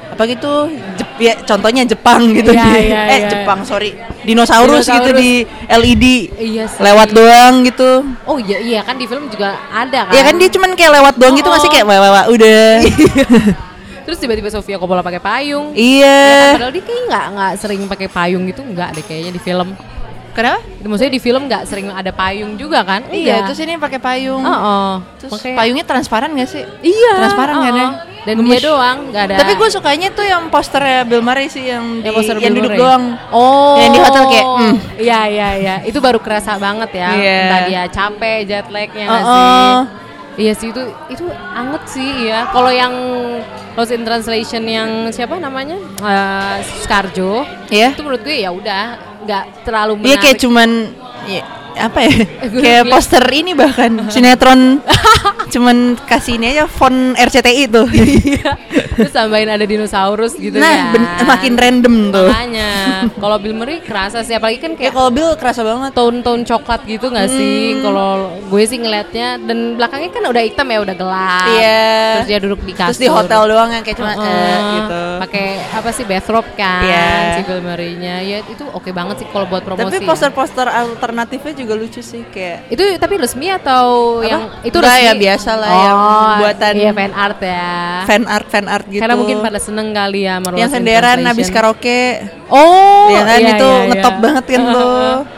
apa gitu Jep, ya contohnya Jepang gitu di iya, [LAUGHS] eh iya. Jepang sorry dinosaurus, gitu Dinosaurus. di LED Iya sih. lewat doang gitu Oh iya iya kan di film juga ada kan. ya kan dia cuman kayak lewat doang gitu Oh. masih kayak wawa udah [LAUGHS] Terus tiba-tiba Sofia Coppola pakai payung. iya Ya kan, padahal dia kayak nggak nggak sering pakai payung gitu nggak deh kayaknya di film. Kenapa Maksudnya di film nggak sering ada payung juga kan? iya Enggak. terus ini pakai payung Oh, oh. terus Makanya- payungnya transparan gak sih Iya. transparan oh, kan ya? oh. Dan Gemes. dia doang nggak ada. tapi gue sukanya tuh yang posternya Bill Murray sih yang, yang di, poster yang Bill duduk Murray. doang Oh. Yang di hotel kayak, hmm. Iya iya iya. Itu baru kerasa banget ya. Iya. Entah dia capek, jet lagnya nggak Oh, sih? oh. Iya sih itu itu anget sih ya. Kalau yang Lost in Translation yang siapa namanya Eh, Scarjo, Iya. itu menurut gue ya udah nggak terlalu Iya menarik. kayak cuman ya, apa ya? [LAUGHS] Kayak poster ini bahkan [LAUGHS] sinetron cuman kasih ini aja font RCTI tuh. [LAUGHS] Terus tambahin ada dinosaurus gitu nah, kan. makin random tuh. Makanya kalau Bill Murray kerasa sih apalagi kan Ya kayak kalau Bill kerasa banget. tone-tone coklat gitu nggak Hmm. sih? Kalau gue sih ngelihatnya dan belakangnya kan udah hitam ya udah gelap. Iya. Terus dia duduk di kasur. Terus di hotel doang yang kayak cuma Heeh. eh, gitu. Pakai apa sih bathrobe kan Iya. si Bill Murray-nya. Ya itu oke banget sih kalau buat promosi. Tapi ya. poster-poster alternatifnya juga lucu sih kayak itu tapi resmi atau Apa? yang itu Enggak, resmi? ya biasa lah, yang buatan- iya, fan art ya. fan art fan art gitu. Karena mungkin pada seneng kali ya yang senderan habis karaoke. Oh, ya kan iya, itu iya, ngetop iya. banget kan tuh. [LAUGHS]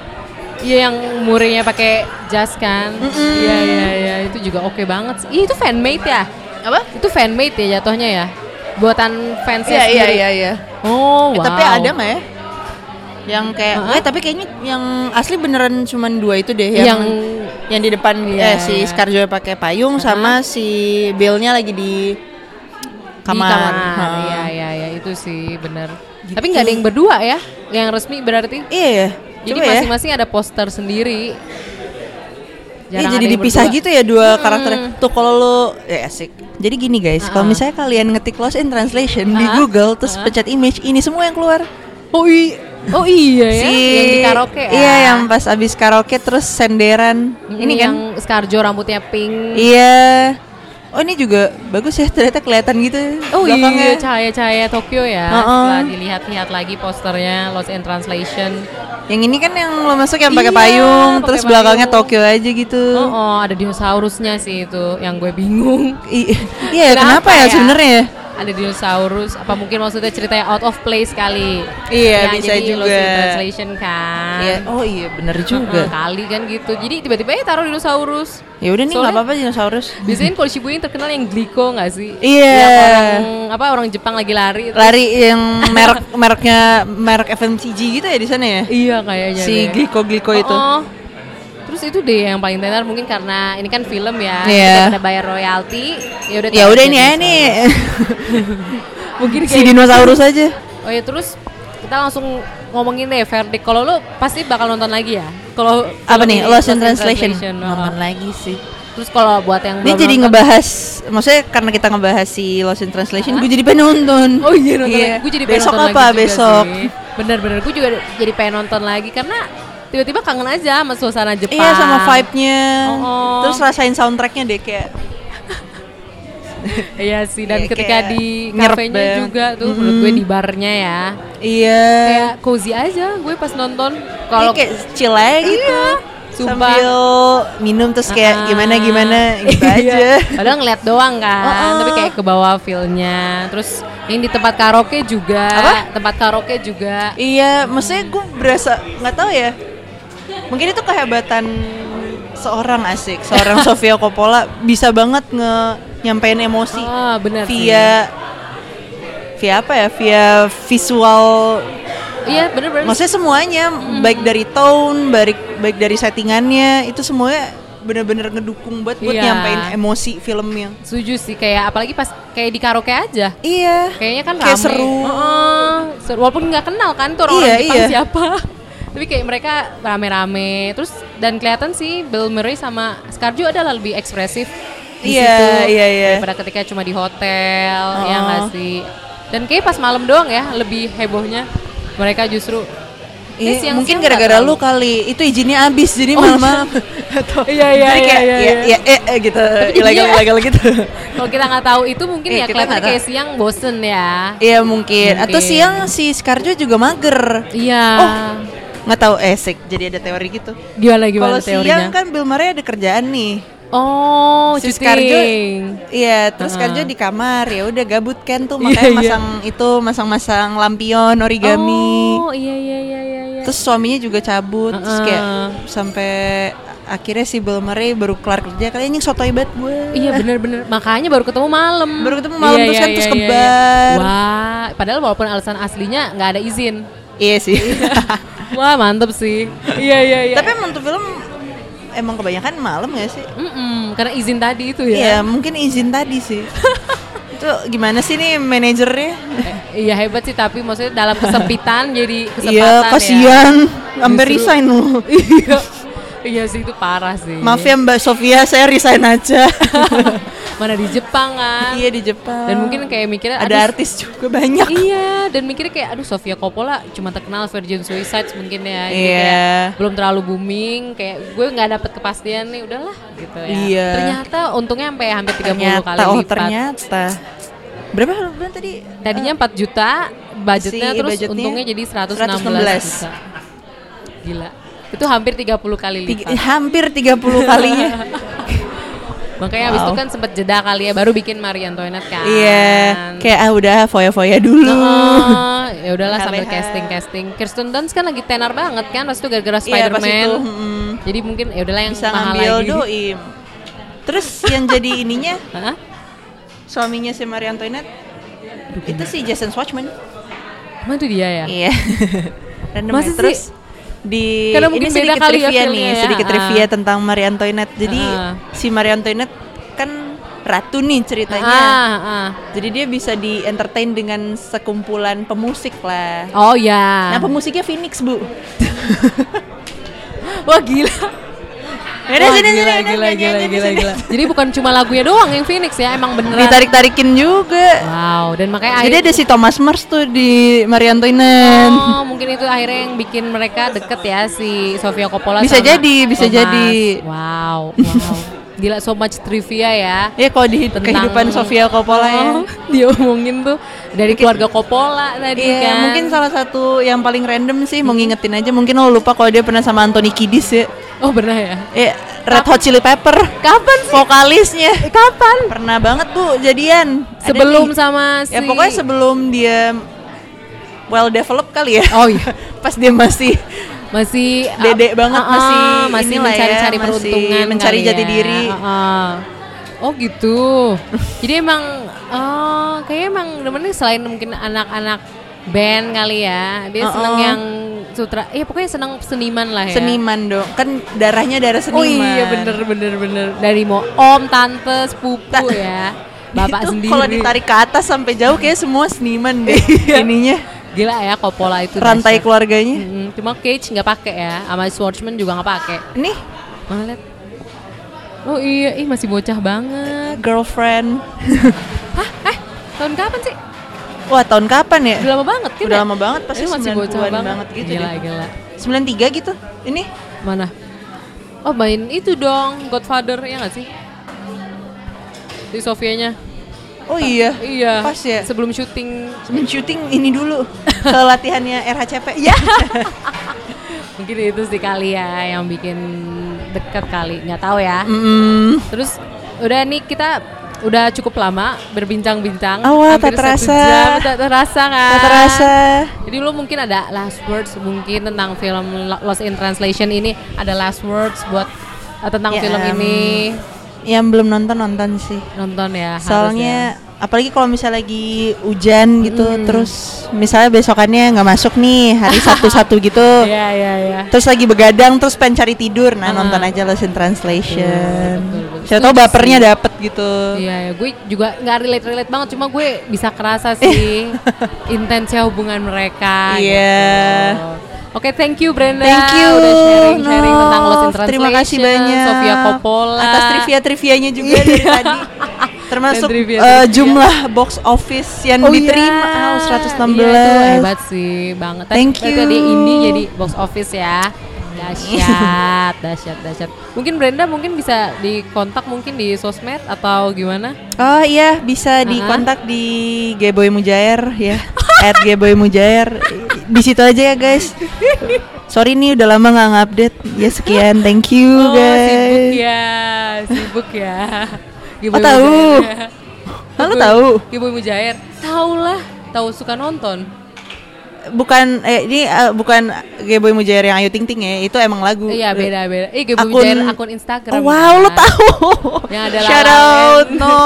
Iya yang murinya pakai jas kan. Iya iya iya itu juga oke banget. sih. Ih, itu fanmade ya? Apa? Itu fanmade ya jatuhnya ya? Buatan fans Iya iya iya iya. Oh, Eh, wow. Tapi ada nggak ya? Yang kayak, Heeh. eh tapi kayaknya yang asli beneran cuman dua itu deh yang Yang yang, di depan Iya, eh, si iya. Scarjo pakai payung sama si Billnya lagi di kamar. Di kamar. Heeh. Iya iya iya itu sih bener. Tapi nggak ada yang berdua ya? Yang resmi berarti? Iya ya. Jadi ya. masing-masing ada poster sendiri. Iya jadi dipisah berdua. gitu ya dua karakternya. Tuh kalau lo ya asik. Jadi gini guys, kalau Ah. misalnya kalian ngetik Lost in Translation di Ah. Google terus Ah. pencet image, ini semua yang keluar. Oh iya. Oh iya ya, si yang di karaoke ya. Iya, yang pas abis karaoke terus senderan. Ini kan yang Scarjo rambutnya pink. Iya. Oh ini juga bagus ya ternyata kelihatan gitu. Oh belakangnya. iya, cahaya-cahaya Tokyo ya. Heeh. Setelah dilihat-lihat lagi posternya Lost in Translation. Yang ini kan yang lo masuk yang pakai Iya, payung, pakai terus belakangnya payung. Tokyo aja gitu. Oh, oh, ada dinosaurusnya sih itu yang gue bingung. I- iya, kenapa, ya, sebenarnya ya? Ada dinosaurus, apa mungkin maksudnya ceritanya out of place kali? Iya, Ya, bisa jadi juga. Lost in Translation kan. Iya, oh iya bener juga. kali kan gitu. Jadi tiba-tiba ya taruh dinosaurus. Ya udah nih nggak apa-apa dinosaurus. Biasanya kalau Shibuya yang terkenal yang Glico nggak sih? Iya. Yang orang apa orang Jepang lagi lari. terus- Lari yang [LAUGHS] merek mereknya merek FMCG gitu ya di sana ya? Iya kayaknya. Si deh. Glico Glico itu. Oh, oh. Terus itu deh yang paling tenar mungkin karena ini kan film ya, Iya. kita bayar royalti, ya udah. Ya udah ini dinosaurus. nih. [LAUGHS] Mungkin si kayak dinosaurus aja. Oh ya terus kita langsung ngomongin deh verdict. Kalau lu pasti bakal nonton lagi ya. Kalau Apa nih? Lost in Translation. oh. Nonton lagi sih. Terus kalau buat yang Ini jadi nonton- ngebahas, maksudnya karena kita ngebahas si Lost in Translation, gue jadi pengen nonton. Oh iya nonton lagi. Gue jadi pengen besok nonton apa? lagi besok. Bener-bener gue juga jadi pengen nonton lagi karena tiba-tiba kangen aja sama suasana Jepang. Iya sama vibe-nya. Oh, oh. Terus rasain soundtracknya deh kayak [LAUGHS] Iya sih dan Iya, ketika di kafenya juga tuh menurut gue di barnya ya. iya. Kayak cozy aja gue pas nonton. Kalau Kalau kayak chill aja gitu. sumpah. Sambil minum terus kayak gimana gimana [LAUGHS] gitu iya. aja. Padahal ngeliat doang kan, Oh, oh. tapi kayak ke bawah feel-nya. Terus yang di tempat karaoke juga, Apa? tempat karaoke juga. Iya, maksudnya gue berasa nggak tahu ya. Mungkin itu kehebatan seorang asik, seorang [LAUGHS] Sofia Coppola bisa banget nge nyampein emosi Ah, benar sih. via via apa ya? Via visual Iya bener-bener. Maksudnya semuanya baik dari tone, baik baik dari settingannya itu semuanya bener-bener ngedukung buat buat Iya. nyampein emosi filmnya. Setuju sih kayak apalagi pas kayak di karaoke aja. Iya. Kayaknya kan Kayak rame. seru. Heeh, seru. Walaupun nggak kenal kan tuh orang, Iya, Jepang iya. siapa. Tapi kayak mereka rame-rame. Terus dan kelihatan sih Bill Murray sama Scarjo adalah lebih ekspresif di Iya, situ iya, iya. daripada ketika cuma di hotel ya Oh. nggak sih. Dan kayak pas malam doang ya lebih hebohnya. Mereka justru Iya, siang-siang mungkin gara-gara lu kali itu izinnya habis jadi Oh, malam-malam. Iya [LAUGHS] iya Jadi iya kayak iya. ya, ya, eh, eh, gitu ilegal Iya. ilegal gitu. [LAUGHS] Kalau kita nggak tahu itu mungkin Iya, ya kita kelihatan kayak siang bosen ya. Iya mungkin. Atau Mungkin. siang si Scarjo juga mager. Iya. Oh, nggak tahu esek. Jadi ada teori gitu. Gimana gimana Kalau siang kan Bill Murray ada kerjaan nih. Oh, Si. Scarjo Iya, terus. Scarjo di kamar ya udah gabut kan tuh [LAUGHS] Iya, makanya iya. masang itu masang-masang lampion origami. Oh, iya iya iya iya iya. Terus suaminya juga cabut terus kayak Heeh. sampai akhirnya si Bill Murray baru kelar kerja kali anjing sotoy banget gue. Iya bener-bener makanya baru ketemu malam. Baru ketemu malam, Iya, terus iya, kan terus iya, iya. kebar. Wah, padahal walaupun alasan aslinya nggak ada izin. Iya sih. [LAUGHS] Wah mantep sih. Iya iya iya. Tapi emang tuh film emang kebanyakan malam gak sih? Mm-mm, karena izin tadi itu Iya, ya. mungkin izin tadi sih. [LAUGHS] itu gimana sih nih manajernya? Eh, Iya hebat sih tapi maksudnya dalam kesempitan jadi kesempatan Iya, ya. kasihan. Sampai Justru- resign lu. [LAUGHS] Iya. Iya sih itu parah sih. Maaf ya Mbak Sofia, saya resign aja. [LAUGHS] Mana di Jepang kan. iya di Jepang. Dan mungkin kayak mikirnya ada artis juga banyak. Iya, dan mikirnya kayak aduh Sofia Coppola cuma terkenal Virgin Suicides mungkin ya. Iya. kayak belum terlalu booming, kayak gue nggak dapet kepastian nih, udahlah gitu ya. Iya. Ternyata untungnya sampai hampir 30 ternyata, kali oh lipat. ternyata. Berapa lu bilang tadi? Tadinya 4 juta, budgetnya Si terus budgetnya untungnya jadi 116, 116. juta. Gila. Itu hampir 30 kali Tiga- lipat. hampir 30 kalinya. [LAUGHS] Makanya abis Wow. itu kan sempet jeda kali ya, baru bikin Marie Antoinette kan. Iya, kayak ah udah foya-foya dulu. Oh, ya udahlah sambil Leha-leha. casting casting. Kirsten Dunst kan lagi tenar banget kan, pas itu gara-gara Iya, Spider-Man. itu, mm. Jadi mungkin ya udahlah yang Bisa mahal ngambil lagi. doi. Terus yang jadi ininya [LAUGHS] suaminya si Marie Antoinette itu si Jason Schwartzman. Emang itu dia ya? Iya. [LAUGHS] Random Masa ya. sih? Di Karena ini beda sedikit kali ya trivia feel-nya nih, ya. sedikit Ah. trivia tentang Marie Antoinette. Jadi Ah. si Marie Antoinette kan ratu nih ceritanya. Ah, ah. Jadi dia bisa di entertain dengan sekumpulan pemusik lah. Oh ya. Nah pemusiknya Phoenix bu. [LAUGHS] Wah gila. Yaudah, Wah, sini, gila, sini, gila, gila, gila, sini. gila. Jadi bukan cuma lagunya doang yang Phoenix ya, emang beneran. Ditarik-tarikin juga. Wow, dan makanya Jadi ada si Thomas Mars tuh di Marie Antoinette. Oh, mungkin itu akhirnya yang bikin mereka deket ya si Sofia Coppola Bisa sama jadi, bisa Thomas. jadi. Wow, wow. [LAUGHS] Gila so much trivia ya. Ya kalau di kehidupan Sofia Coppola ya. Oh, [LAUGHS] dia omongin tuh dari keluarga Coppola tadi Iya, kan. mungkin salah satu yang paling random sih mau ngingetin aja mungkin lo lupa kalau dia pernah sama Anthony Kiddis ya. Oh, pernah ya? Eh, Red Hot Chili Pepper. Kapan sih? Vokalisnya. Kapan? Pernah banget Bu jadian. Sebelum sama si Ya pokoknya sebelum dia well developed kali ya. Oh iya. [LAUGHS] Pas dia masih masih Dede banget, ah, ah, masih masih ya, mencari-cari masih peruntungan mencari jati ya. diri. Ah, ah. Oh gitu. [LAUGHS] Jadi emang oh kayaknya emang demennya selain mungkin anak-anak band kali ya. Dia Uh-uh. seneng yang sutra. Iya pokoknya seneng seniman lah ya. seniman dong. Kan darahnya darah seniman. Oh iya bener bener bener. Dari mau om, tante, sepupu ya. [LAUGHS] Bapak Itu sendiri. Kalau ditarik ke atas sampai jauh kayak semua seniman deh [LAUGHS] ininya. Gila ya Coppola itu. Rantai dahsyat. keluarganya. Mm-mm. Cuma Cage nggak pakai ya, sama Schwartzman juga nggak pakai. Nih, Mana liat? Oh iya, ih masih bocah banget. girlfriend. [LAUGHS] Hah? Eh, tahun kapan sih? Wah, tahun kapan ya? Udah lama banget kan? Udah ya? lama banget pasti Ini masih bocah 90-an banget. banget gitu Gila, deh. gila. 93 gitu. Ini Mana? Oh main itu dong, Godfather ya nggak sih? Di Sofianya. Oh iya. Iya. Pas ya. Sebelum syuting. Sebelum syuting ini dulu [LAUGHS] ke latihannya RHCP. Ya. [LAUGHS] Mungkin itu sih kali ya yang bikin dekat kali. Nggak tahu ya. Mm. Terus udah nih kita udah cukup lama berbincang-bincang. Oh, wah, tak terasa. jam, tak terasa kan? Tak terasa. Jadi lo mungkin ada last words mungkin tentang film Lo- Lost in Translation ini ada last words buat uh, tentang Ya, film em, ini Yang belum nonton nonton sih. nonton ya Soalnya apalagi kalau misalnya lagi hujan gitu Hmm. terus misalnya besokannya nggak masuk nih hari [LAUGHS] Sabtu Sabtu gitu Iya iya iya. terus lagi begadang terus pengen cari tidur nah Ah. nonton aja Lost in Translation betul, betul. siapa tahu bapernya sih. dapet gitu Iya ya, gue juga nggak relate relate banget, cuma gue bisa kerasa sih [LAUGHS] intensnya hubungan mereka. Iya. gitu. Oke, thank you Brenda. Thank you, udah sharing sharing Nov. tentang Lost in Translation. Terima kasih banyak. Sofia Coppola. Atas trivia-trivianya juga dari tadi. [LAUGHS] Termasuk eh, trivia. jumlah box office yang Oh diterima iya. oh, 116. Iya, itu hebat sih banget. Tadi- Thank berarti you. Tadi ini jadi box office ya. Dahsyat, [LAUGHS] dahsyat, dahsyat. Mungkin Brenda mungkin bisa dikontak mungkin di sosmed atau gimana? Oh iya, bisa dikontak di Gboy Mujair ya. [LAUGHS] At Gboy Mujair. Di situ aja ya, guys. Sorry nih udah lama nggak ngupdate. Ya sekian, thank you oh, guys. sibuk ya, sibuk ya. Giboy Oh, tahu. Ah, Giboy- tahu? Giboy Mujair. Tahu lah, tahu suka nonton. Bukan eh ini eh, bukan Gboy Mujair yang Ayu Ting Ting ya, itu emang lagu. Iya beda beda. Eh Giboy Akun- Mujair akun Instagram. Oh, wow, kan. tahu. Yang ada Shout out, no. [LAUGHS]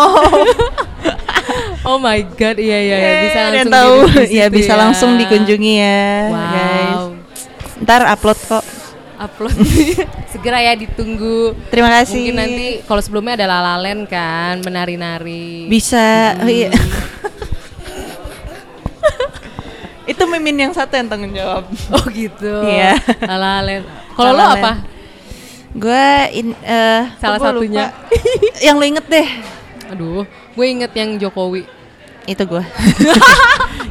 Oh my god, iya iya, iya. bisa Eh, langsung tahu. ya situ bisa ya. langsung dikunjungi ya, Wow. guys. Ntar upload kok. Upload [LAUGHS] segera ya ditunggu. Terima kasih. Mungkin nanti kalau sebelumnya ada lalalen kan, menari-nari. Bisa. Oh, iya. Hmm. [LAUGHS] itu mimin yang satu yang tanggung jawab. Oh gitu. Iya. Lalalen. Kalau lo apa? Gue in eh Salah satunya. [LAUGHS] yang lo inget deh. Aduh, gue inget yang Jokowi. Itu gue.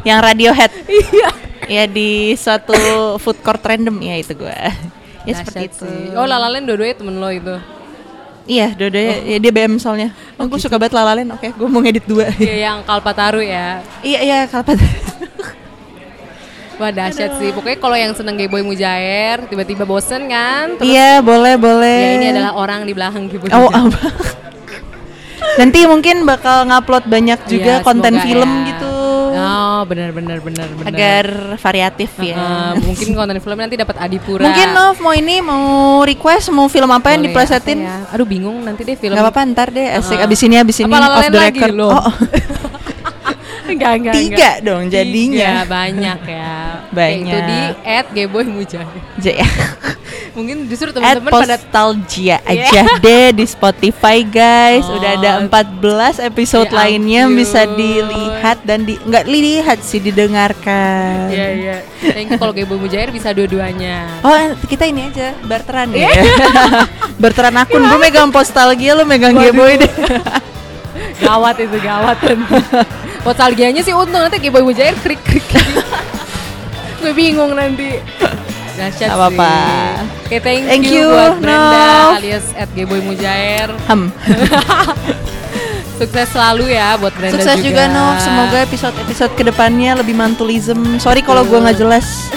yang Radiohead. Iya. ya di suatu food court random ya itu gue. Ya seperti itu. Oh lalalen dua-duanya temen lo itu. Iya, dua-duanya ya, dia BM soalnya. Oh, gue suka banget lalalen. Oke, gue mau ngedit dua. Iya yang Kalpataru ya. iya, iya, kalpat. [LAUGHS] Wah dahsyat sih. Pokoknya kalau yang seneng Gayboy Mujair, tiba-tiba bosen kan? Terus Iya, boleh, boleh. ya ini adalah orang di belakang Gayboy Oh, apa? [LAUGHS] Nanti mungkin bakal ngupload banyak juga Iya, konten film ya. gitu. Oh benar benar benar benar. Agar variatif ya. Heeh, mungkin konten film nanti dapat Adipura. Mungkin Nov mau ini mau request mau film apa yang Boleh, diplesetin? ya? Aduh bingung nanti deh film. Gak apa-apa ntar deh asik Heeh. abis ini abis ini off the lagi record. lo? Oh, [LAUGHS] enggak enggak. tiga dong jadinya. Tiga, banyak ya. [LAUGHS] Banyak. Itu di @gayboymujair. J- [LAUGHS] Mungkin justru At teman-teman pada Postalgia aja deh di Spotify guys. Oh. Udah ada 14 episode Ya lainnya ampun. bisa dilihat dan di nggak lihat sih didengarkan. Iya iya. Thank you kalau Gayboy Mujair bisa dua-duanya. Oh kita ini aja barteran ya. Iya. [LAUGHS] barteran akun gue megang Postalgia lu megang Gboy deh. Gawat itu gawat Nostalgianya sih untung nanti Gayboy Mujair krik krik. [LAUGHS] Gue bingung nanti. Dahsyat Gak apa-apa. sih. Oke, thank, Thank you, you, buat Brenda Nov. alias at Gayboy Mujair. Ham. [LAUGHS] Sukses selalu ya buat Brenda Sukses juga, Nov. Semoga episode-episode ke depannya lebih mantulism. Sorry kalau gue nggak jelas.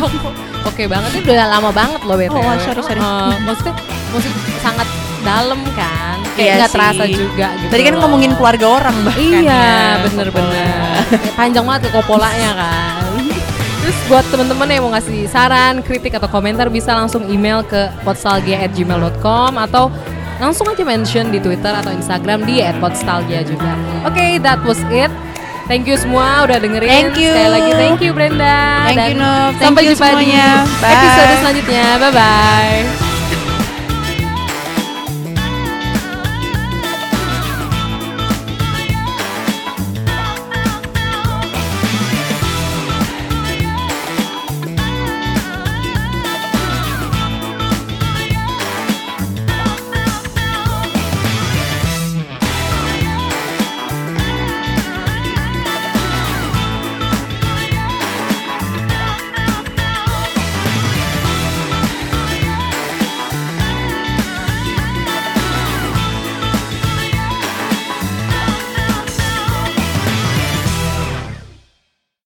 [LAUGHS] Oke banget ini udah lama banget loh BTW. Oh, sorry, sorry. Eh, maksudnya musik sangat dalam kan. Kayak Iya nggak sih. terasa juga gitu. Tadi kan loh. ngomongin keluarga orang bahkan Iya, ya. bener-bener. Panjang banget ke kopolanya kan. Terus buat temen-temen yang mau ngasih saran, kritik atau komentar bisa langsung email ke podstalgia@gmail.com atau langsung aja mention di Twitter atau Instagram di @podstalgia juga. Oke, that was it. Thank you semua udah dengerin. Thank you. Sekali lagi thank you Brenda. Thank Dan you, Nov. Sampai jumpa semuanya. di Bye. episode selanjutnya. Bye bye.